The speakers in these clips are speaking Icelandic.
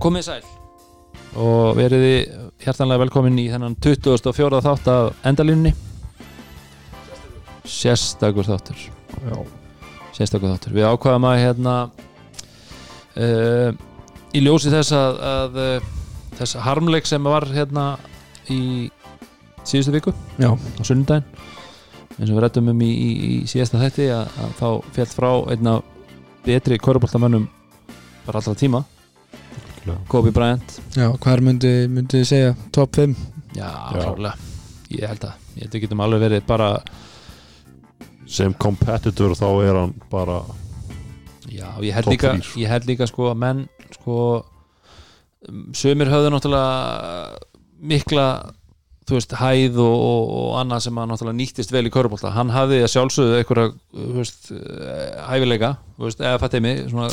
Komið sæl. Og verið þið hjartanlega velkomin í þennan 24. þátt af endalínni Sérstakur þáttur. Já, Sérstakur þáttur. Við ákvaðum að hérna uh, í ljósi þess að, að uh, þess harmleik sem var hérna í síðustu viku já, á sunnudaginn eins og við rættum um í, í, í síðasta þætti að, að þá fjall frá einna betri köruboltamönnum bara allra tíma Kobe Bryant já Hvar myndi, myndi þið segja top 5? Já, klárlega Ég held að, ég held að við getum alveg verið bara sem competitor þá er hann bara Já, ég held líka þrír. Ég held líka sko að menn sko Sumir höfðu náttúrulega mikla þú veist, hæð og, og, og annað sem að náttúrulega nýttist vel í körubólta hann hafði að sjálfsögðu veist, eh, hæfileika þú veist, eða fættið mig, svona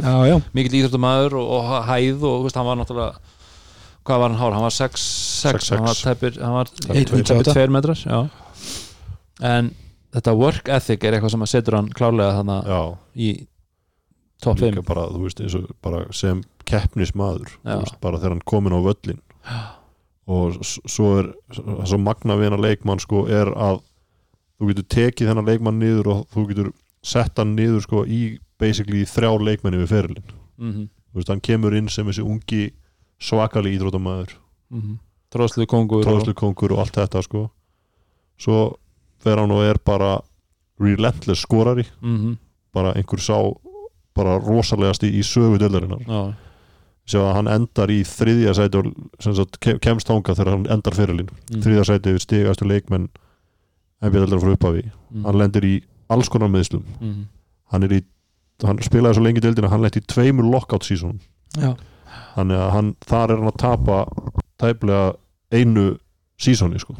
Já, já mikill íþróttumæður og, og hæð og þú veist, hann var náttúrulega hvað var hann hár, hann var 6 6, 6'6. hann var tæpir, hann var Eitt tæpir metra. 2 metrar já. en þetta work ethic er eitthvað sem að setur hann klálega þannig já, í top 5 líka bara, þú veist, eins og bara sem keppnismadur, Já. bara þegar hann komin á völlin og svo er svo magna við hennar leikmann sko er að þú getur tekið hennar leikmann niður og þú getur sett hann niður sko í basically þrjá leikmenni við ferilin mm -hmm. þú veist, hann kemur inn sem þessi ungi svakali ídrótamaður mm -hmm. tróðslu kongur tróðslukongur og allt þetta sko svo fer hann og er bara relentless skorari mm -hmm. bara einhver sá bara rosalegast í, sögu deildarinnar já, sjá að hann endar í þriðja sæti og sem sagt, ke- kemst þangað þegar hann endar fyrirlin mm. Þriðja sæti við stigastu leikmenn NBA deildar frá upphafi. -hmm. hann lendir í alls konar meðslum mm. Hann í hann spilaði svo lengi í deildina hann lendi í tveimur lockout Já, þannig að hann, þar er hann að tapa tæplega einu seasoni sko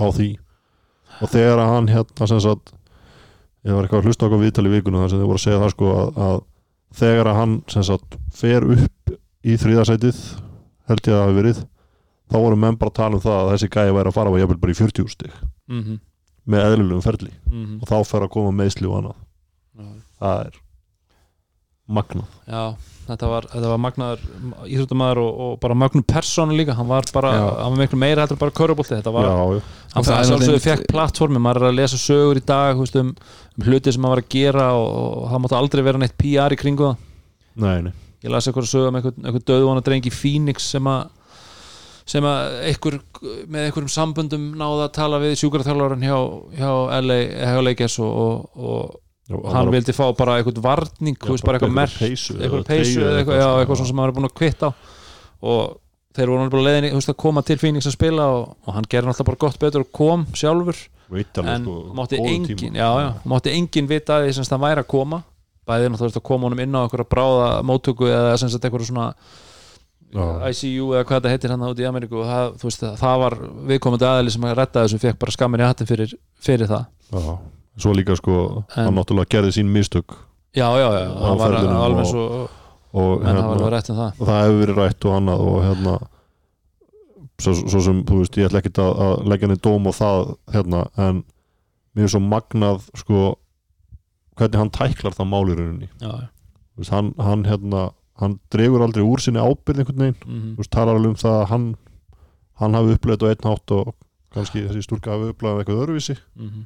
á því. Og þegar að hann hérna sem sagt ég var eitthvað að hlusta okkur viðtali í vikunum þar sem þau voru að segja það sko að, að þegar að hann sem sagt fer upp í þriðasætið held ég að það hafi verið þá voru menn bara að tala um það að þessi gæði væri að fara og jafnvel bara í 40 stig mm -hmm. með eðlilegum ferli Mm -hmm. og þá fer að koma meðsli og annað það er magnað. Já, þetta var, þetta var magnaður íþróttumæður og, og bara magnu persónu líka. Hann var bara, Já. hann var miklu meira heldur bara körubolti þetta var, já, já, hann sjálfsögðu náttúrulega- fekk plattformi maður er að lesa sögur í dag veist, um, um hluti sem maður var að gera og, og það mátti aldrei vera neitt PR í kringu það. Nei, nei. Ég las eitthvað sögur um eitthvað, eitthvað döðvona drengi í Phoenix sem að sem að einhver með einhverjum sambundum náða að tala við sjúkraþjálfarinn hjá, hjá LA, hjá Lakers og, og, og Já, hann var- vildi fá bara eitthvað varning, þú veist bara eitthvað merk eitthvað peysu eða eitthvað, já, eitthvað svona sem maður er búin að kvitta og þeir voru náttúrulega leiðinni þú veist, að koma til Phoenix að spila og, og hann gerði náttúrulega bara gott betur og kom sjálfur. Veit alveg en sko mátti engin já, já, mátti engin vita að því sem hann væri að koma. Bæði náttúrulega að koma honum inn á einhverja bráða móttöku eða sem sagt einhverju svona Já. ICU eða hvað þetta heitir hann út í Ameríku og það, það var viðkomandi aðli sem að retta þessu fekk bara skammin í hattin fyrir, fyrir það. Já, svo líka sko En- hann náttúrulega gerði sín mistök já, já, já, hann var alveg og- svo og menn hafa alveg hérna, rætt um það. það hefur verið rætt og annað og hérna svo, svo sem, þú veist, ég ætla ekkert að, að leggja henni dóm á það hérna, en mér er svo magnað sko hvernig hann tæklar það máli í rauninni. Já, já. Þú veist, hann, hann hérna hann dregur aldrei úr sinni ábyrð einhvern veginn, Mm þú veist, talar alveg um það að hann, hann hafi upplegað á einn hátt og kannski þessi stúlka hafi upplegað eitthvað öðruvísi. -hmm.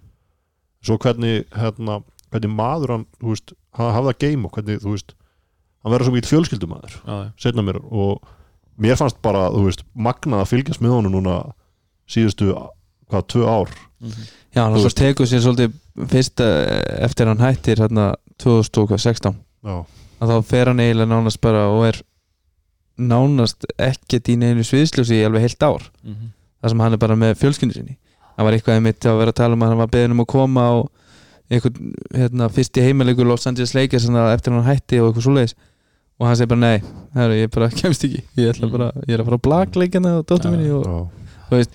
Svo hvernig hérna, hvernig maður hann, þú veist, hann hafði að geima og hvernig, þú veist, hann verður svo mikið fjölskyldumæður setna mér og mér fannst bara, þú veist, magnað að fylgjast með honum núna síðustu hvað, tvö ár. Mm -hmm. já hann alltaf tekur sér svolítið fyrst eh, eftir hann hættir hérna 2016 já, að þá fer hann eiginlega nánast bara og er nánast ekkert í neinu sviðsljósi í alveg heilt ár. Mm -hmm. þar sem hann er bara með fjölskyndu sinni það var eitthvað einmitt að vera að tala um að hann var beðin um að koma á einhvern hérna, fyrst í heimalegur Los Angeles Lakers að eftir hann hætti og eitthvað svoleiðis. Og hann segir bara nei, herru, ég bara kemst ekki. Ég, bara, ég er að fara á blagleikina og dóttur Já, minni og já,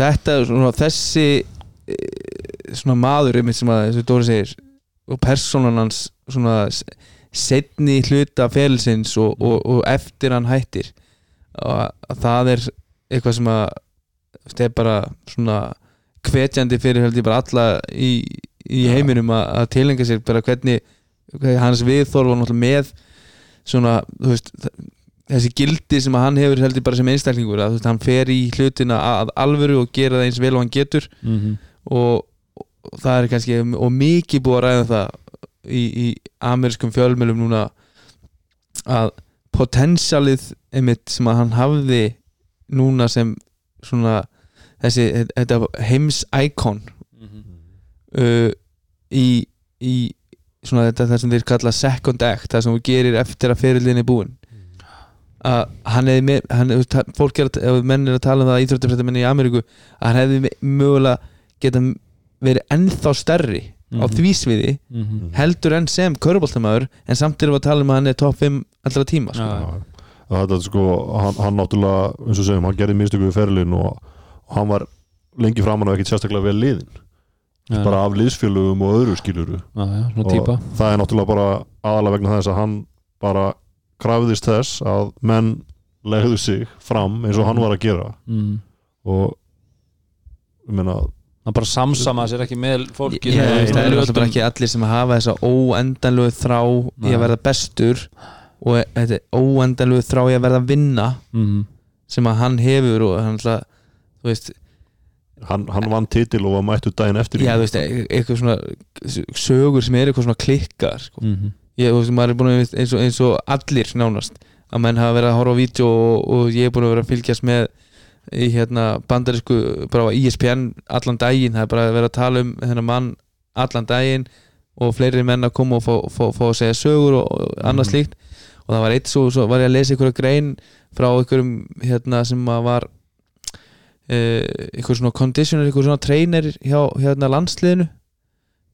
þetta er svona þessi svona maður einmitt sem að þessu Dóri segir og persónan hans svona s- seinni hluta félsins og, og, og eftir hann hættir. Og að það er eitthvað sem að það er bara svona hvetjandi fyrir held ég bara alla í, í heiminum að, að tilenga sér bara hvernig, hans viðþorf var náttúrulega með svona, veist þessi gildi sem hann hefur heldur bara sem einstaklingur að veist, hann fer í hlutina að alvöru og gera það eins vel og hann getur. Mm og, og það er kannski og mikið búið að ræða um það í, í amerískum fjölmjölum núna að potensialið einmitt sem að hann hafði núna sem svona þessi þetta heims íkon uh, í, í svona þetta það sem þeir kalla second act það sem þú gerir eftir að fyrirlinni er búinn að hann hefði með, hann, fólk er að, menn er að tala um það íþróttafrættamenn í Ameríku að hann hefði mögulega geta verið ennþá stærri á Mhm. því sviði -hmm. heldur enn sem köruboltamæður en samt erum við að tala um að hann er top 5 allra tíma sko. Já. Þetta er sko, hann, hann náttúrulega eins og segjum, hann gerði mistöku við ferilinn og, og hann var lengi framan og ekkit sérstaklega vel liðin Já. bara af liðsfélögum og öðru skiluru Já, já, svona og típa það er náttúrulega bara aðalega vegna þess að hann bara krafðist þess að menn legðu sig fram eins og hann var að gera mm. og ég meina, hann bara samsama sér ekki með fólki það er alltaf ekki allir sem hafa þessa óendanlegu þrá í að verða bestur og þetta er óendanlegu þrá í að verða að vinna Mhm. sem að hann hefur og hann alltaf þú veist, hann, hann vann titil og var mættu daginn eftir já, þú veist e- eitthvað svona sögur sem er eitthvað svona klikkar sko. Mhm. ég, þú veist, maður er búin að eins og, eins og allir nánast að menn hafa verið að horfa á vídeo og, og ég er búin að vera að fylgjast með í hérna bandarísku bara á E ESPN allan daginn það er bara að vera að tala um þennan mann allan daginn og fleiri menn að koma og fá, fá, fá að segja sögur og, annað Mhm. slíkt og það var eitt svo, svo var ég að lesa einhverja grein frá einhverjum hérna sem var uh, einhver svona conditioner, einhver svona trainer hjá hérna landsliðinu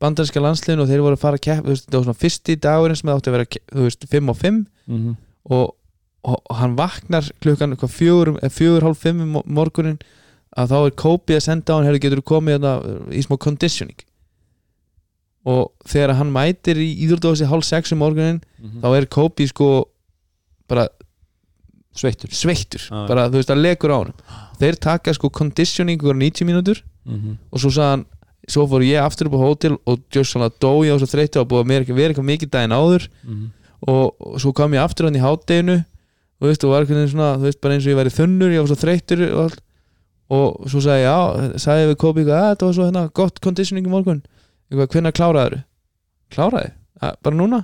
bandarinska landsliðinu og þeir voru að fara að kepp þú veist, það var svona fyrsti dagurinn sem það átti að vera þú veist, 5 og 5 Mhm. og, og, og hann vaknar klukkan fjögur, fjögur hálf 5 um morgunin að þá er Kobe að senda á hann hefur getur komið hérna í smá conditioning og þegar hann mætir í íðurdósi hálf 6 um morgunin Mhm. þá er Kobe sko bara sveittur sveittur Já. bara þú veist að legur á hann þeir taka sko conditioning ykkur 90 mínútur Mhm. og svo sagði hann svo fór ég aftur upp á hótel og just svona dó ég á svo þreyttu og búið að vera eitthvað mikið daginn áður Mhm. og, og svo kom ég aftur hann í hátteginu og og var svona, þú veist, bara eins og ég væri þunnur ég var svo þreyttur og og svo sagði ég, já, sagði við Kobi eitthvað, að þetta var svo hérna, gott conditioning í morgun eitthvað, hvenær kláraður kláraði, að, bara núna?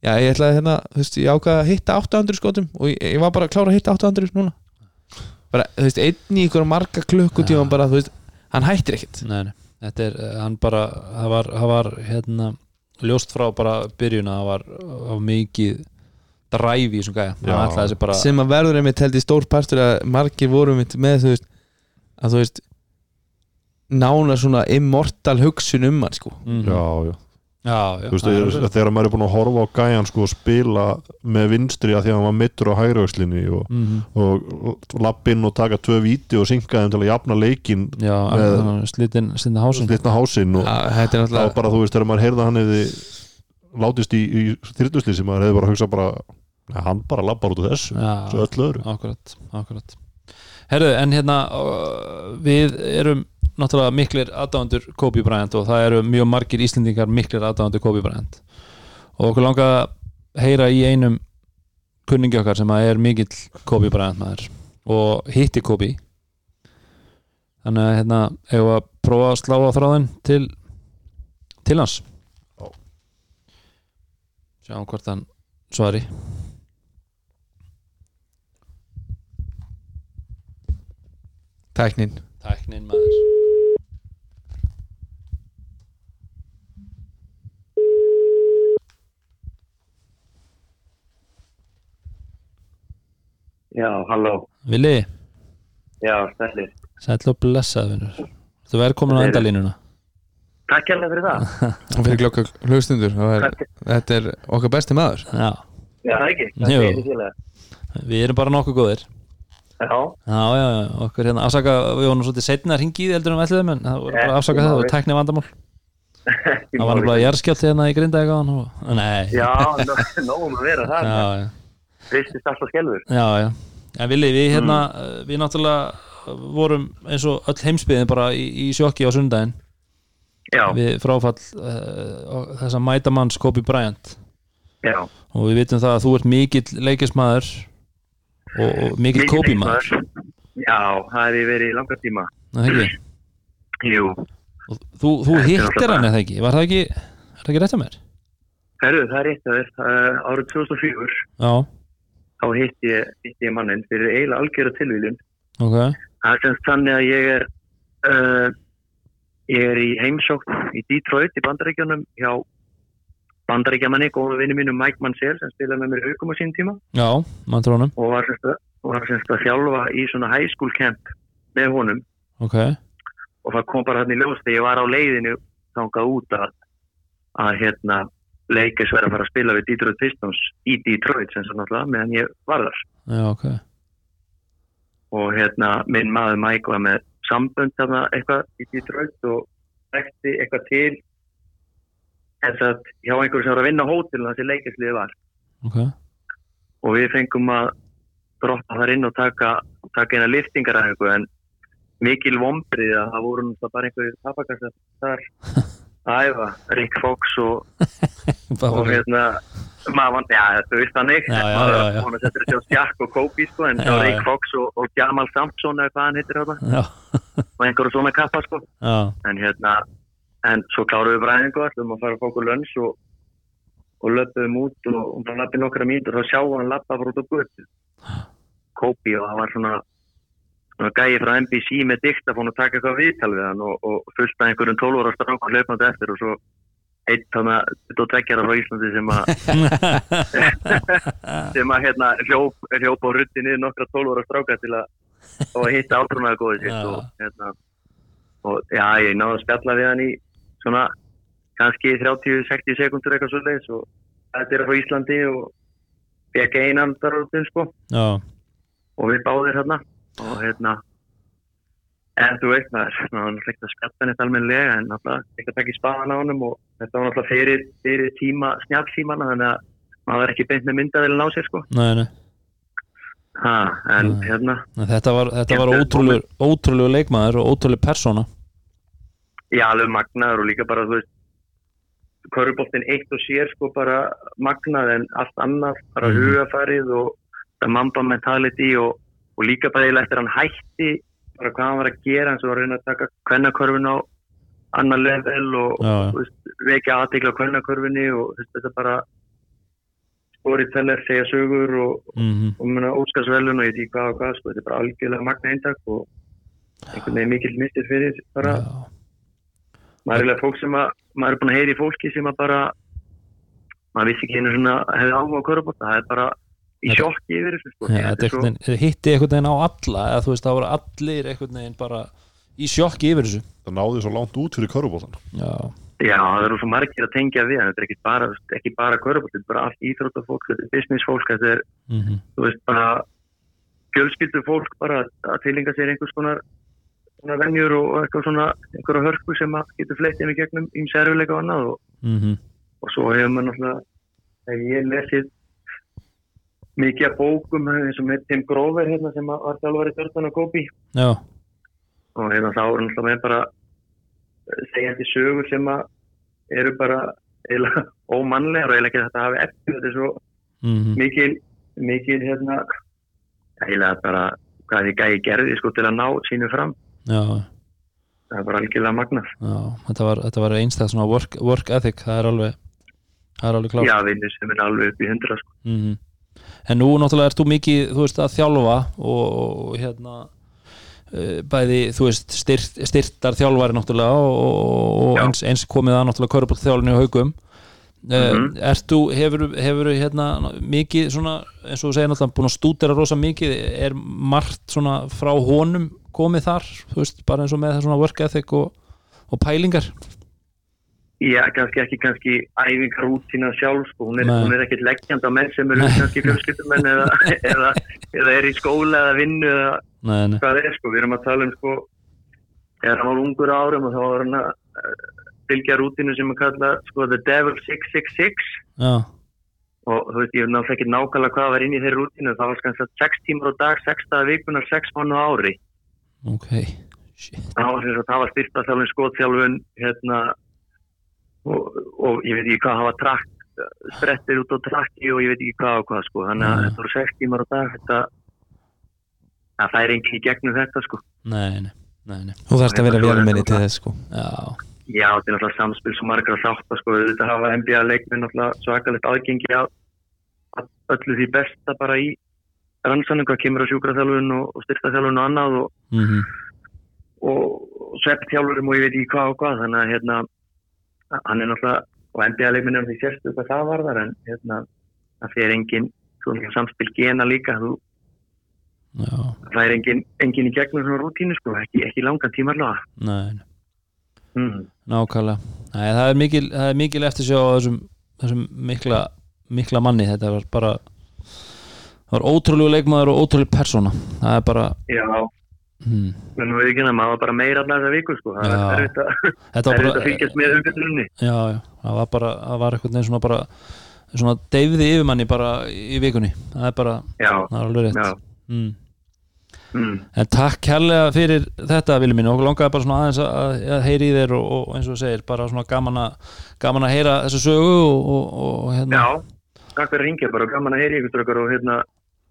Já, ég ætlaði hérna, þú veist, ég ákvaði að hitta 800 skotum og ég, ég var bara að klára að hitta 800 núna. Bara, þú veist, einn í ykkur marga klukkutíma bara, þú veist, hann hættir ekkit Nei, nei. þetta er, eh, hann bara það var, það var hérna ljóst frá bara byrjun að það var, var mikið dræfi í þessum gæja. Já. hann ætlaði þessi bara sem að verður einmitt held í stór partur að margir voru einmitt með þú veist að þú veist nána svona immortal hugsun um hann sko. Mhm. já, já. Já, já, Þú veist, er- þegar, maður er búin að horfa á gæjan sko, og spila með vinstri að því að hann var mittur á hægriöxlinni og, Mhm. og lappinn og taka tvö víti og synka þeim til að jafna leikin já, með- slitin, slitin hásinn. Slitna hásinn og er þá bara þú veist þegar maður heyrði að hann hefði látist í, í þyrtusli sem maður hefði bara að hugsa bara hann bara lappar út af þessu svo öllu öðru. akkurat, akkurat. Herðu, en hérna við erum náttúrulega miklir aðdáðandur Kobe Bryant og það eru mjög margir Íslendingar miklir aðdáðandur Kobe Bryant. Og okkur langa að heyra í einum kunningi okkar sem að er mikill Kobe Bryant maður og hitti Kobe. Þannig að hérna hefur að prófa að slá á þráðin til til hans. Já. sjáum hvort hann svari tæknin. Tæknin maður Já, halló. Vili, Já, stæðir. sæll og blessað vinnur Þú verður komin á endalínuna Takk hérlega fyrir það. og fyrir glokka hlustundur er, þetta er okkar besti maður Já, Já, það ekki. Er við erum bara nokkuð góðir Já, Já, já, já, okkur hérna afsaka við vorum svolítið setna að ringi í því heldur en við ætluðum en það voru bara að afsaka það, það máli. var tækni vandamál það var bara jarðskjálti hérna í grinda eitthvað og... Nei, Já, nó- nógum að vera það. já, já, Fristist alltaf skelfur. já, já. En Vili, við hérna uh, við náttúrulega vorum eins og öll heimsbyðin bara í, í sjokki á sundaginn Já, við fráfall uh, þessa mætamanns Kobe Bryant. Já, og við vitum það að þú ert mikill leikismæður og, og mikill kópimæður leikmaður. Já, það hefði verið í langa tíma. Það ekki? Jú, Og þú, þú hittir hann eða ekki? Var það ekki, er það ekki rétt að mér? herru, það er rétt að þér. Uh, Árið 2004, Já, þá hitti ég, ég mannin fyrir eiginlega algjöra tilvíðun ok. Það er semst þannig að ég er uh, ég er í heimsókn í Detroit í bandaríkjunum hjá bandaríkjamanni, góða vinnu mínu Mike Mansell sem spilaði með mér í aukum á sín tíma. Já, og var semst að, að þjálfa í svona high school camp með honum. Ok. Og það kom bara hann í ljós þegar ég var á leiðinu þangað út að, að hérna leikis verið að fara að spila við Detroit Pistons í Detroit sem svo náttúrulega meðan ég var þar. Já, ok. Og hérna minn maður Mike var með sambönd þarna eitthvað í Detroit og þekkti eitthvað til þess að hjá einhverju sem var að vinna á hótelun þar sem leikisliði var. Ok, og við fengum að droppa þar inn og taka, taka eina liftingar en mikil vombrið að það voru bara einhverju tapakassa þar. að æfa, Rick Fox og, og hérna maður já veist þannig Já, já, maður já, já. hún að setja þessi á Jack og Kobe sko, en þá. Rick Fox og, og Jamal Sampson eða hvað hann heitir þetta Já, og einhverju svona kappa sko. Já, en hérna en svo kláruðum við bræðingu allum að fara að fá okkur lönns og, og löpum út og, og bara lappi nokkra mínútur og þá sjáum hann lappa frá út á götu. Kobi og það var svona, svona gæi frá NBC með diktafón og taka eitthvað viðtal við hann og, og fullt af einhverjum 12 ára strákur löpandi eftir og svo eitt þannig að þetta tveggjara frá Íslandi sem að sem að hérna hljóp, hljóp á rutti niður nokkra 12 ára stráka til að, og að hitta átrúnaða góðið sitt og hérna og já, ég náði að spjalla við hann í svona kannski 30-60 sekundur eitthvað svo leiðis og þetta er frá Íslandi og fekk einan þar út sko. Já, og við báðir hérna og hérna en þú veist maður, maður var náttúrulega ekki að spjalla henni almennilega en náttúrulega ekki að taka í spaðan á honum og þetta var náttúrulega fyrir, fyrir tíma snjálfsímana þannig að maður var ekki beint með myndaðilin á sér sko nei, nei ha, en Nei. hérna, Þetta var, þetta var Skemmtilegt ótrúlegur, ótrúlegur leikmaður og ótrúlegur persóna ég alveg magnaður og líka bara þú veist Köruboltin eitt og sér sko bara magnað en allt annað bara Mhm. hugafarið og það mamba mentality og, og líka bara eiginlega eftir hann hætti bara hvað hann var að gera eins og að reyna að taka kvennakörfin á annar level og, já. og vekja aðtekla á kvennakörfinni og veist, þetta bara storyteller, segja sögur og, mm og muna óskarsvelun og ég því hvað og hvað sko, þetta er bara algjörlega magna eintak og einhvern veginn mikill mistir fyrir bara já, maður er eiginlega fólk sem að maður er búin að heyra í fólki sem að bara maður vissi ekki einu svona hefði áhuga á körubóta, það er bara í sjokki yfir þessu sko. Já, Þetta þetta er svo, hitti einhvern veginn á alla eða þú veist, það voru allir einhvern veginn bara í sjokki yfir þessu. Það náði svo langt út fyrir körubóltan Já, já, það eru svo margir að tengja við þetta er ekki bara, ekki bara körubóta þetta er bara allt íþróttafólk, þetta er businessfólk þetta er, mm þú veist, bara fjölskyldu fólk bara að tilinga sér einhvers konar svona venjur og eitthvað svona einhverja hörku sem að getur fleitt inn í gegnum í sérfuleika og annað og, mm og svo hefur maður náttúrulega hef ég lesið mikið af bókum eins og með Tim Grover hérna sem var þjálfari Dörðan og Góbi já, og hérna þá er með bara eh, segjandi sögur sem að eru bara eiginlega ómannlegar og eiginlega ekki þetta hafi eftir þetta er svo mm mikil mikil hérna eiginlega bara hvað því gæði gerði sko til að ná sínu fram. Já, það er bara algjörlega magnað. Já þetta var, þetta var einstæð svona work, work ethic það er alveg alveg klárt. Já vinnur sem er alveg upp í hundra sko. mm En nú náttúrulega ert þú mikið þú veist að þjálfa og, og hérna uh, bæði, þú veist, styrt, styrtar þjálfari náttúrulega og, og eins, eins komið að náttúrulega körubótt þjálfinu í haugum uh, Mhm. Ert þú, hefur, hefur hérna mikið svona, eins og þú segir náttúrulega búin að stúdera rosa mikið, er margt svona frá honum komið þar, þú veist, bara eins og með það svona work ethic og, og pælingar Já, kannski ekki kannski æfingarútína sjálf, sko, hún er, er ekkert leggjand á menn sem eru kannski fjölskyldumenn eða, eða, eða er í skóla eða vinnu eða Nei, nei, hvað er, sko, við erum að tala um, sko, þegar hann var ungur árum og þá var hann að uh, fylgja rútínu sem að kalla, sko, The Devil 666 já, og þú veist, ég er náttúrulega ekki nákvæmlega hvað var inn í þeirri rútínu, það var kannski 6 tímar á dag, 6 dagar vikunar, 6 mánu ári. Ok. Shit. það var, var styrta þjálfun, skotþjálfun hérna og, og ég veit ekki hvað hafa trakt sprettir út á trakki og ég veit ekki hvað og hvað sko. Þannig að þetta voru 6 tímar á dag þetta að það er í gegnum þetta sko. Nei, nei, nei, nei. Þú þarfst að vera velminni til þess sko. Já, já þetta er náttúrulega samspil svo margra þátt sko. Þetta hafa NBA leikminn náttúrulega svakalegt aðgengi að, að öllu því besta bara í rannsannum hvað kemur á sjúkraþjálfun og, og styrtaþjálfun og annað og, mhm. og svepptjálfurum og ég veit ekki hvað og hvað. Þannig að hérna hann er náttúrulega og NBA leikminn er því sérstu hvað það varðar en hérna það fyrir engin svona samspil gena líka. Þú, það er engin, engin í gegnum svona rútínu sko. Ekki, ekki langan tíma allavega. Nei, mm. Nákvæmlega. Nei, það er mikil, það er mikil eftir sjá þessum, þessum mikla, mikla manni. Þetta var bara það var ótrúlegu leikmaður og ótrúlegu persóna. Það er bara já, hmm, menn við ekki maður var bara meira allavega þessa viku sko. Það er að, þetta er erfitt að fylgjast með umfjöldunni já, já, það var bara það var eitthvað neginn svona bara svona deyfði yfirmanni bara í vikunni. Það er bara, já, það er alveg rétt. Mm. mm. En takk kærlega fyrir þetta Vili mín, okkur langaði bara svona aðeins að, að heyra í þér og, og eins og þú segir bara svona gaman að, gaman að heyra þessu sögu og, og, og hérna já, takk fyrir að ringja bara gaman að heyri ykkur og hérna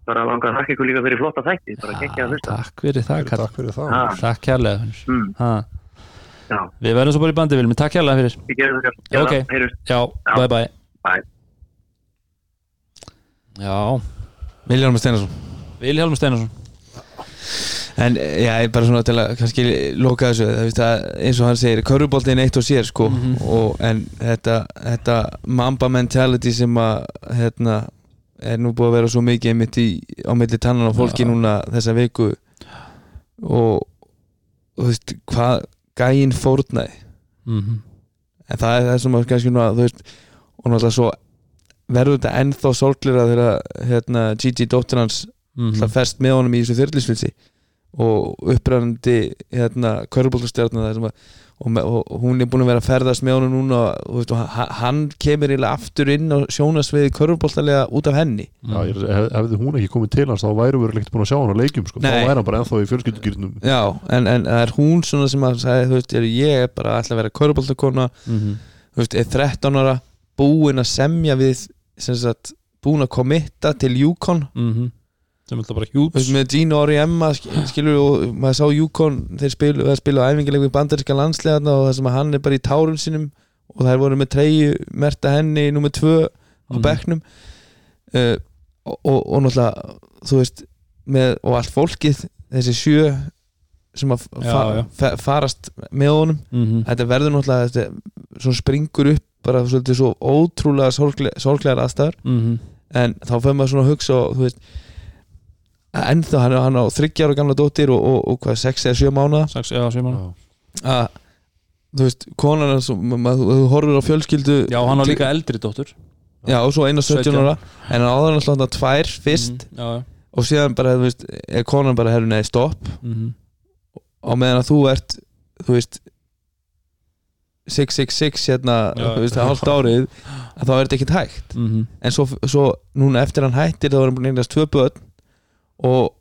bara langa að þakka ykkur líka fyrir flotta þætti bara gekkja að hlusta. Takk fyrir það, Karl. Takk fyrir það. Ha, Takk kærlega mm, ha. já, Við verðum svo bara í bandi Vili mín, takk kærlega fyrir. Ég gerði það Ok. heyrjumst, Já, Já. bye bye. Bye. Já, Viljarnum Steinarsson. Vilhjálmur Steinarsson. En já, ég bara svona til að kannski loka þessu það, veist, að, eins og hann segir, köruboltin eitt og sér sko, Mhm. og, en þetta, þetta mamba mentality sem að hérna, er nú búið að vera svo mikið mitt í, á milli tannan á fólki Já. núna þessa viku og, og þú veist, hvað gæinn fórnaði mm en það er það sem að kannski nú að þú veist, og náttúrulega svo verður þetta ennþá sorglera þegar hérna, Gigi dóttir hans -hmm. mm. fest með honum í þessu þyrlisvilsi og upprænandi hérna, körbóltastjárna og, og, og hún er búin að vera að ferðast með honum núna og, veist, og hann, kemur aftur inn á sjónasviði körbóltalega út af henni Já, ég, hef, hefði hún ekki komið til hans þá væru við ekkert búin að sjá hann á leikjum sko. þá væri hann bara ennþá í fjölskyldugýrnum Já, en, en er hún svona sem að sagði, veist, ég er bara alltaf að vera körbóltakona -hmm. þú veist, er 13 ára búin að semja við sem sagt, búin að komitta til Yukon -hmm. Sem er bara veist, með Gino Ori Emma sk- skilur og maður sá Yukon þeir spilu, spilu æfingileg við bandaríska landslegarna og það sem hann er bara í tárum sínum og þær voru með treyju merta henni nummer tvö á Mhm. bekknum uh, og, og, og náttúrulega þú veist með, og allt fólkið þessi sjö sem að Já, fa já. fa farast með honum -hmm. þetta verður náttúrulega þetta, svona springur upp bara svolítið svo ótrúlega sorgle, sorglegar aðstæður -hmm. en þá fyrir maður svona að hugsa og, þú veist að ennþá hann, hann á þryggjar og gamla dóttir og, og, og hvað, sex eða sjö mánuða Sex, já, sjö mánu að þú veist, konan hans maður, þú horfir á fjölskyldu Já, hann á líka eldri dóttur. Já, og svo eina 17 ára en hann áður hann slanda tvær fyrst Mhm, Já, já. og síðan bara, þú veist, er konan bara herru neði stopp. Mm á meðan að þú ert, þú veist 666 hérna, Já. þú veist, hálft árið að þá er þetta ekkert hægt. -hmm. en svo, svo núna eftir hann hættir þá er hann búin að eignast tvö börn og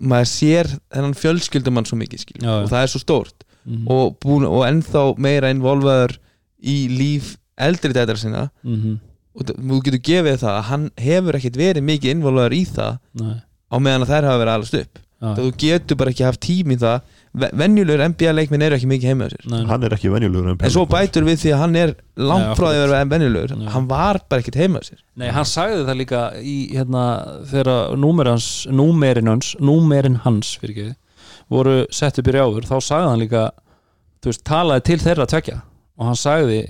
maður sér þennan fjölskyldumann svo mikið skil Já, já. og það er svo stórt Mhm. og, búin, og ennþá meira involvaður í líf eldri dættar sinna Mhm. og þ- þú getur gefið það að hann hefur ekkert verið mikið involvaður í það Nei á meðan að þær hafa verið allast upp. Það þú getur bara ekki haft tím í það. Ve- venjulegur NBA leikminn eru ekki mikið heima á sér. Hann er ekki venjulegur en svo bætur við því að hann er langt frá því að vera venjulegur. Nei. hann var bara ekkert heima á sér. Nei, hann sagði það líka í hérna þegar númer hans, númerin hans númerin hans, fyrir ekki voru sett upp í rjáfur, þá sagði hann líka þú veist, talaði til þeirra tvekja og hann sagði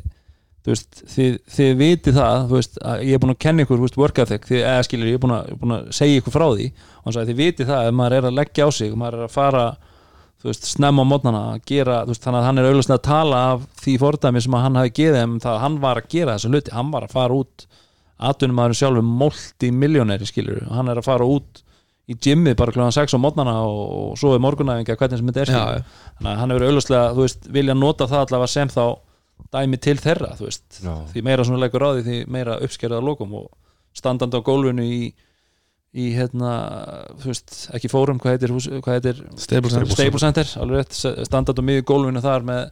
þú veist, þið, þið vitið það þú veist, að ég er búin að kenna ykkur þú veist, work ethic, þið, eða skilur, ég er búin að, búin að segja ykkur frá því. Og hann sagði, þið vitið það, ef maður er að leggja á sig maður er að fara þú veist, snemma á mótnana að gera, þú veist, þannig að hann er auðvitað að tala af því fordæmi sem að hann hafi geðið um það að hann var að gera þessa hluti, hann var að fara út atvinnum maður sjálfur multi miljóneri skilur, hann er að fara út í gymmið bara kl. 6 á mótnana og, svo er morgunæfinga hvernig sem þetta er þannig að hann hefur auðvitað, þú veist, vilja nota það allavega sem þá dæmi til þeirra því meira svona leikur á því því meira uppskerða lokum og standandi á gólfinu í í hérna, veist, ekki fórum hvað heitir, hvað heitir Staples Center. Staples Center, rétt, standandi á miður gólfinu þar með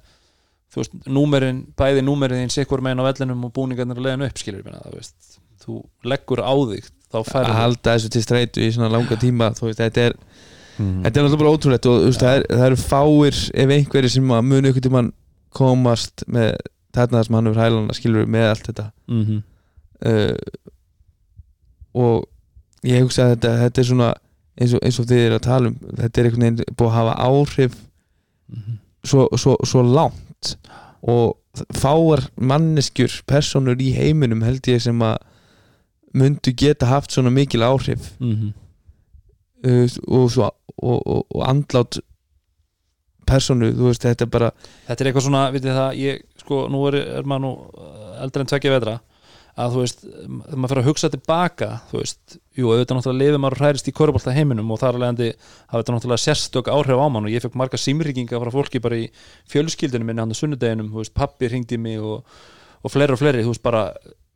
þú veist, númerin, bæði númerin sikkur megin á vellinum og búningarnir að leiðin upp skilur ég meina, þú veist, þú leggur á þig þá að færðu halda þessu til streitu í svona langa tíma þú veist, þetta er, mm. þetta er náttúrulega bara ótrúlegt og þú veist, er, það eru fáir ef einhverjir sem að muni ykkur tímann komast með þarna sem hann hefur hælana skilur með allt þetta mm -hmm. uh, og ég hugsa að þetta, þetta er svona eins og, eins og þið er að tala um þetta er einhvern veginn búið að hafa áhrif Mhm. svo, svo, svo langt og fáar manneskjur, personur í heiminum held ég sem að myndu geta haft svona mikil áhrif Mhm. uh, og, svo, og, og, og andlát personu, þú veist, þetta er bara þetta er eitthvað svona, vitið það, ég sko, nú er, er maður nú uh, eldri en tvekja vetra að þú veist, þegar maður fyrir að hugsa tilbaka þú veist, jú, auðvitað náttúrulega lifið maður og hræðist í korfbólta heiminum og þar alveg hafa þetta náttúrulega sérstök áhrif á mann og ég fekk marga símringinga frá fólki bara í fjölskyldinu minni hann á sunnudeginum, þú veist, pappi hringdi mig og, og fleiri og fleiri, þú veist, bara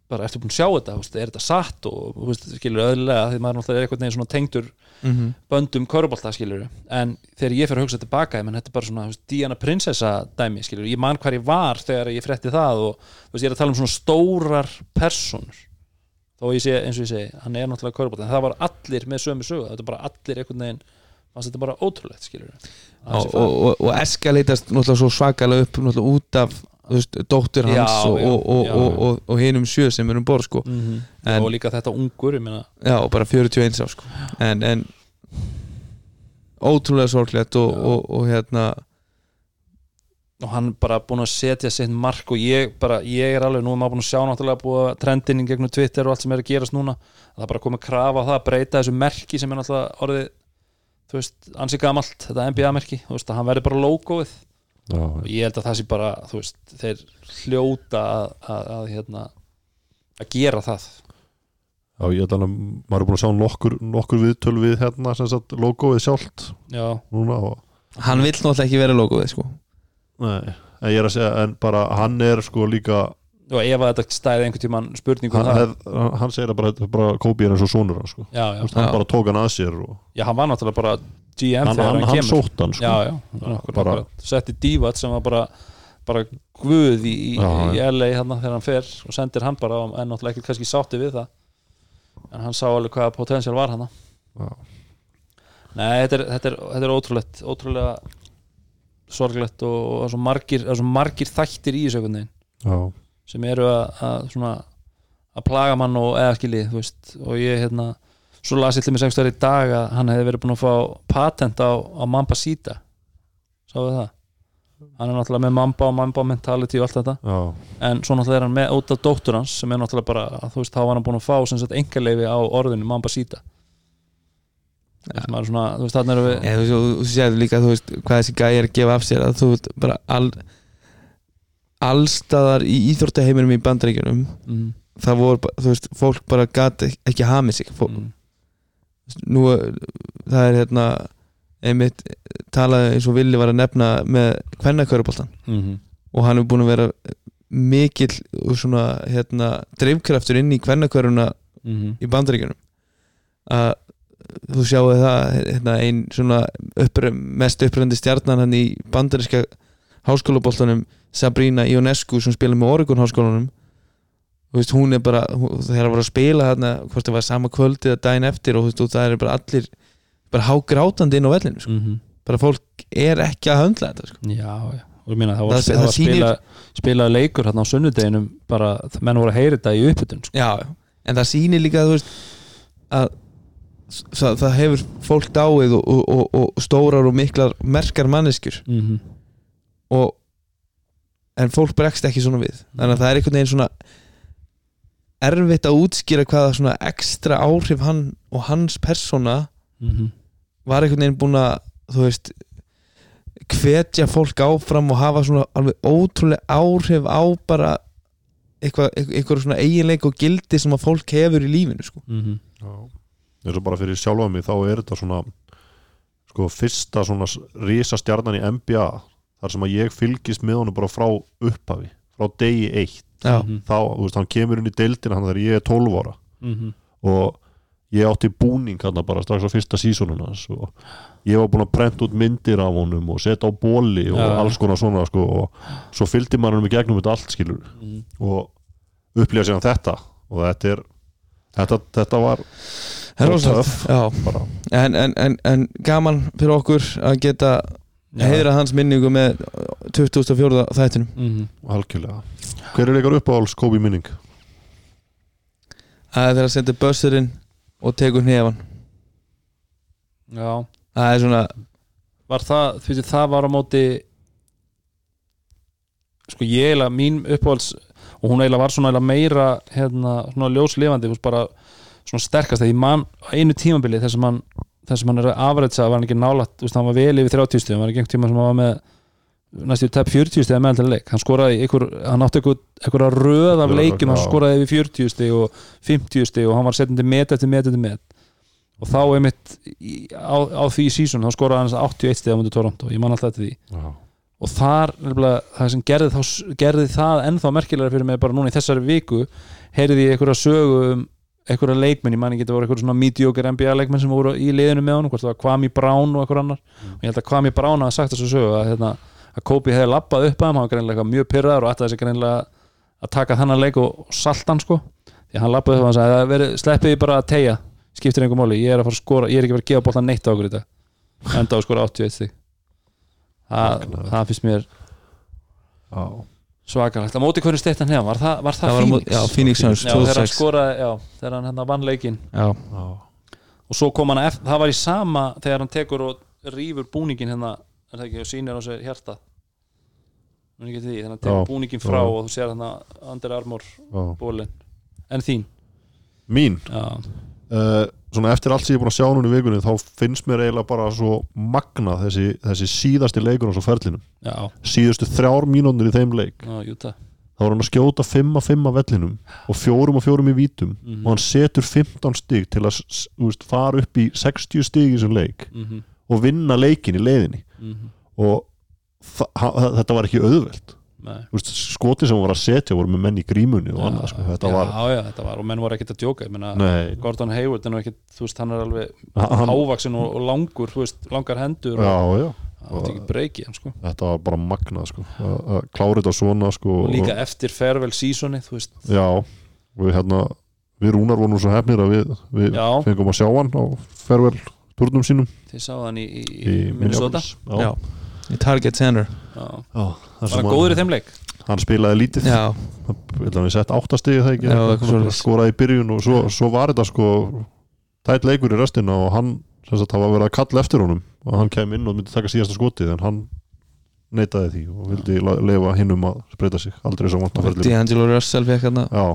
bara ertu búin að sjá þetta, veist, er þetta satt? Og veist, skilur öðlega, því maður náttúrulega er eitthvað neginn svona tengdur mm -hmm. böndum körubolta skilur en þegar ég fyrir að hugsa tilbaka menn þetta er bara svona veist, Diana Prinsessa dæmi skilur ég man hvar ég var þegar ég frétti það og ég er að tala um svona stórar personur þó ég sé eins og ég segi hann er náttúrulega körubolta en það var allir með sömu sögu. Þetta er bara allir veginn fannst þetta bara ótrúlegt skilur og, og, og, og eskaleitast náttúrulega svo svakalega upp náttúrulega út af veist, dóttur hans Já, og, og, og, já, og, og, og hinum sjö sem er um borð sko. mm -hmm. En- og líka þetta ungur já, og bara 41 á sko. en, en ótrúlega sorglegt og, Já. og, og hérna og hann bara búin að setja sitt mark og ég bara, ég er alveg, nú er maður búin að sjá náttúrulega búið að trendinni gegnum Twitter og allt sem er að gerast núna að það er bara komið krafa á það að breyta þessu merki sem er náttúrulega orðið þú veist, ansi gamalt, þetta NBA-merki þú veist, að hann verði bara logoið og ég held að það sé bara, þú veist, þeir hljóta að, að, að hérna að gera það já, ég held að hann- maður er búin að sjá nokkur, nokkur viðtöl við hérna sem sagt logoið sjálft já, núna og hann vill náttúrulega ekki vera logoðið sko. Nei, en ég er að segja, en bara hann er sko líka og ef þetta stæði einhvern tímann spurningu um hann, hef, hann segir að bara, bara Kobe er eins og sonur hans sko. já, já, Þú veist, hann Já. bara tók hann að sér og já, hann var náttúrulega bara GM hann, hann, hann, sótt hann sko. setti Dívat sem var bara bara guð í, Já, í. LA þarna þegar hann fer og sendir hann bara en náttúrulega ekki kannski sátti við það. En hann sá alveg hvaða potensial var hann nei, þetta er, þetta er, þetta er ótrúlegt ótrúlega sorglegt og, og það er svo margir, það er svo margir þættir í þessu já, sem eru að, að plaga mann og eða skilji og ég hérna svo las ég til mig sextur í dag að hann hefði verið búin að fá patent á, á Mamba Sita. Sáðu það? Hann er náttúrulega með Mamba og Mamba mentality og allt þetta. Já, en svo náttúrulega er hann með út af dóttur hans sem er náttúrulega bara, þú veist, þá var hann búin að fá sem sagt engaleifi á orðinu Mamba Sita. Ja. sem er svona, þú veist, þarna erum við Eða, þú, þú, séð líka þú veist, hvað þessi gæi er að gefa af sér að þú veist bara all, allstaðar í íþróttaheiminum í bandaríkjunum mm, það voru, þú veist, fólk bara gati ekki hamið sig. Fólk, mm, nú er- það er hérna einmitt talaði eins og Villi var að nefna með kvennakörubóltan mm, og hann er búin að vera mikill svona hérna dreifkraftur inn í kvennaköruna mm, í bandaríkjunum. Að þú sjáu það hérna, ein svona uppr, mest uppröndi stjarnan hann í bandaríska háskólaboltanum Sabrina Ionescu sem spila með Oregon háskólanum veist, hún er bara þegar það var að spila þarna hvort það var sama kvöldi eða daginn eftir og veist, og það er bara allir bara hágrátandi inn á vellinu sko. mm, bara fólk er ekki að höndla þetta sko. já, já og ég meina það var, Það- það, var sýnir- spila, spilaði leikur hérna á sunnudeginum bara, menn voru að heyra þetta í uppbytun sko. já, en það sýnir líka veist, að það, það hefur fólk dáið og, og, og, og stórar og miklar merkar manneskjur mm -hmm. og en fólk bregst ekki svona við þannig að það er einhvern veginn svona erfitt að útskýra hvaða svona ekstra áhrif hann og hans persóna Mhm. var einhvern veginn búin að þú veist hvetja fólk áfram og hafa svona alveg ótrúlega áhrif á bara eitthvað, eitthvað svona eiginleik og gildi sem að fólk hefur í lífinu sko. Mhm. já eins og bara fyrir sjálfa mig þá er þetta svona sko fyrsta svona risa stjarnan í NBA þar sem að ég fylgist með honum bara frá upphafi frá degi eitt. Þá, þú veist, hann kemur inn í deildina hann þegar ég er 12 ára. Mhm. og ég átti búning hann bara strax á fyrsta sísonuna og ég var búin að prenta út myndir af honum og setja á bóli og Já. alls konar svona sko, og svo fylgdi maður um í gegnum þetta allt skilur Mhm. og upplýja sér þetta og þetta er þetta, þetta var bara en, en, en, en gaman fyrir okkur að geta heiðra hans minningu með 2004 þættinum. Mhm. algjörlega hver er ykkar uppáhalds Kobe minning? það er þegar að senda bössurinn og tekur hnefan. Já, það er svona var það, þú veist, það var á móti sko ég eiginlega, mín uppáhalds og hún eiginlega var svona eiginlega meira hérna, svona ljóslifandi, þú veist, bara svona sterkast, þegar ég man á einu tímabili þess að hann, þess að hann er afrætsa var hann ekki nálætt, þú veist, hann var vel yfir 30 stíðum, hann var ekki einhvern tíma sem hann var með næstu tæp 40 stíða meðal leik. Hann skoraði ykkur, hann átti ykkur, ykkur röð af Já, leikjum, hann skoraði yfir 40 stíð og 50 stíð og hann var setjandi met eftir met eftir met. Og þá einmitt í, á, á því sísun þá skoraði hann þess 81 stíð á mútið Toronto, ég man alltaf eftir því. Já. og þar, nefnilega, það sem gerði, þá, gerði það ennþá merkilega fyrir mig bara núna í þessari viku heyrði ég einhverja sögu um einhverja leikmenn, ég man ekki, það voru einhverja svona mediocre NBA leikmenn sem voru í liðinu með honum hvort það var Kwame Brown og einhver annar. Og ég held að Kwame Brown hafa sagt þessu sögu að, hérna, að Kobe hefði lappað upp að hann, hann var greinlega mjög pyrraður og ætlaði þessi greinlega að taka þennan leik og, salta hann sko. Því að hann lappaði upp að hann sagði, "Það verið- sleppið ég bara að tegja skiptir einhver máli, ég er að fara að skora ég er ekki að fara að gefa boltan neitt á okkur í dag. Enda á að skora 81 stig. Það, það finnst mér Já. svakalegt, á móti hverju steytt hann hefða var það, var það, það Phoenix? já, Phoenix Suns já, þegar hann 2006 skoraði, já, þegar hann hérna vann leikinn. Já, og svo kom hann það var í sama þegar hann tekur og rýfur búningin hérna, er það ekki, og sýnir á sér hjarta? Þegar hann tekur Já. búningin frá og þú sér hérna Under Armour Já. bólin en þín, mín? Uh, svona eftir allt sem ég er búin að sjá núna í vikunni þá finnst mér eiginlega bara svo magna þessi, þessi síðasti leikur á svo ferlinum. Já, síðustu þrjár mínúnir í þeim leik. Já, þá var hann að skjóta 5 að 5 að vellinum og 4 og 4 í vítum Mhm. og hann setur 15 stig til að veist, fara upp í 60 stig í þessum leik mm -hmm. og vinna leikin í leiðinni og þa- ha- þetta var ekki auðvelt Nei. Þú veist, skoti sem var að setja voru með menn í grímunni og annað sko. þetta já, var já, þetta var, og menn voru ekkert að djóka Nei, Gordon Hayward er þú veist, hann er alveg hann, hávaksin og, og langur, veist, langar hendur og já, já, hann sko þetta var bara magnað sko. klára þetta svona sko, og líka eftir farewell seasoni já, og við hérna við rúnar vorum svo hefnir að við, við Já. fengum að sjá hann á fervel turnum sínum. Þið sáðu hann í, í, í Minnesota? Já, í Target Center. Var hann góður í þeim leik. Hann spilaði lítið. Hann við sett áttastig það ekki? Já, skoraði í byrjun og svo, svo var þetta sko tætt leikur í restina og hann sagt, það var verið að kalla eftir honum og hann kem inn og myndi taka síðasta skotið en hann neitaði því og vildi la- leyfa hinnum að spreita sig. Aldrei svo vant að ferðlir D'Angelo Russell fekk hérna. Já,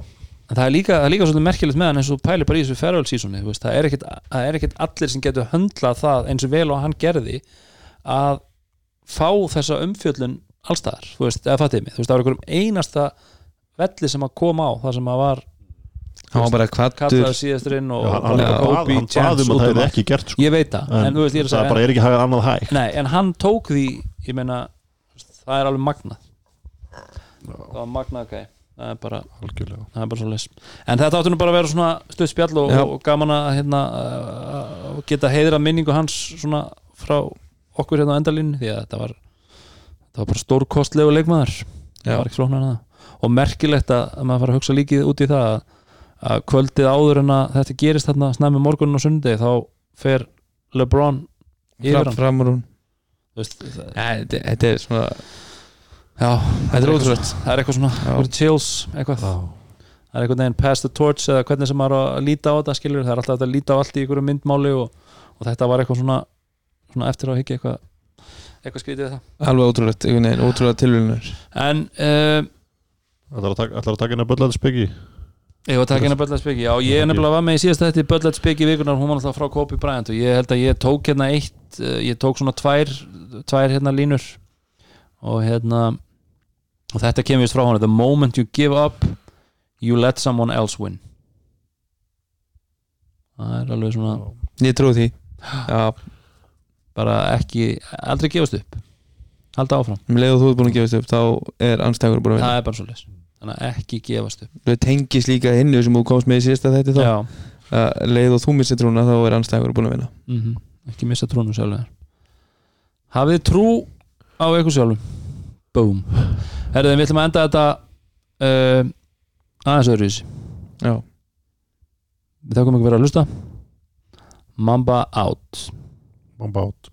en það er líka, það er líka svolítið merkilegt með hann eins og þú pælir bara í þessu farewell seasoni þú veist, það er það er ekkit allir sem getur höndlað það eins og vel og hann gerði að fá þessa umfjöllun allstaðar, þú veist, eða fattið mig þú veist, það var einhverjum einasta velli sem að koma á það sem að var hann var bara Já, hann, um út að það um hefði allt. ekki gert sko. ég veit það, en, en, þú veist, ég er að það segja bara er ekki hægt annað hægt. Nei, en hann tók því ég meina, það er alveg magnað. Það var magnað ok það er bara, það er bara svo les en þetta áttu nú bara að vera svona stuð spjall og, og gaman að hérna, uh, geta heiðra minningu hans svona frá okkur hérna á endalínu því að þetta var það var bara stórkostlegu leikmaður. Það var ekki flóknar en það. Og merkilegt að, að maður fara að hugsa líkið út í það að, að kvöldið áður en að þetta gerist þarna snæmi morgunin og sundi þá fer LeBron yfir hann. fram úr hún þetta þetta er svona Já, þetta er ótrúlegt. Það er eitthvað svona, eitthvað chills eitthvað. Það er eitthvað neginn pass the torch eða hvernig sem maður að líta á þetta skilur það er alltaf að líta á allt í einhverju myndmáli og, og þetta var eitthvað svona, svona eftir á higgja eitthvað, eitthvað skrítið við það. Alveg ótrúlegt, einhvern veginn, ótrúlega tilvílunar En Það er að taka, ætlar að taka inn að böllaði speki ég var að taka hérna Böllætt Speki Já, ég er nefnilega var með í síðast þetta Böllætt Speki vikunar, hún var alltaf frá Kobe Bryant og ég held að ég tók hérna eitt uh, ég tók svona tvær, tvær hérna línur og hérna og þetta kemur vist frá hann The moment you give up you let someone else win. Það er alveg svona ég trúi því. Já, bara ekki, aldrei gefast upp. Halda áfram, um leið og þú ert búin að gefast upp þá er anstæður búin að það er bara svo leys þannig að ekki gefast upp. Það tengis líka hinnu sem þú komst með í síðasta þetta þá. Já, að leið og þú missir trúna þá er anstæðingur búin að vinna. Mm ekki missa trúnum sjálfur. Hafið trú á ykkur sjálfum. Boom herriðin, við ætlum að enda þetta uh, aðeins öðruvísi Já, við þakkum ekki verið að hlusta. Mamba out. Mamba out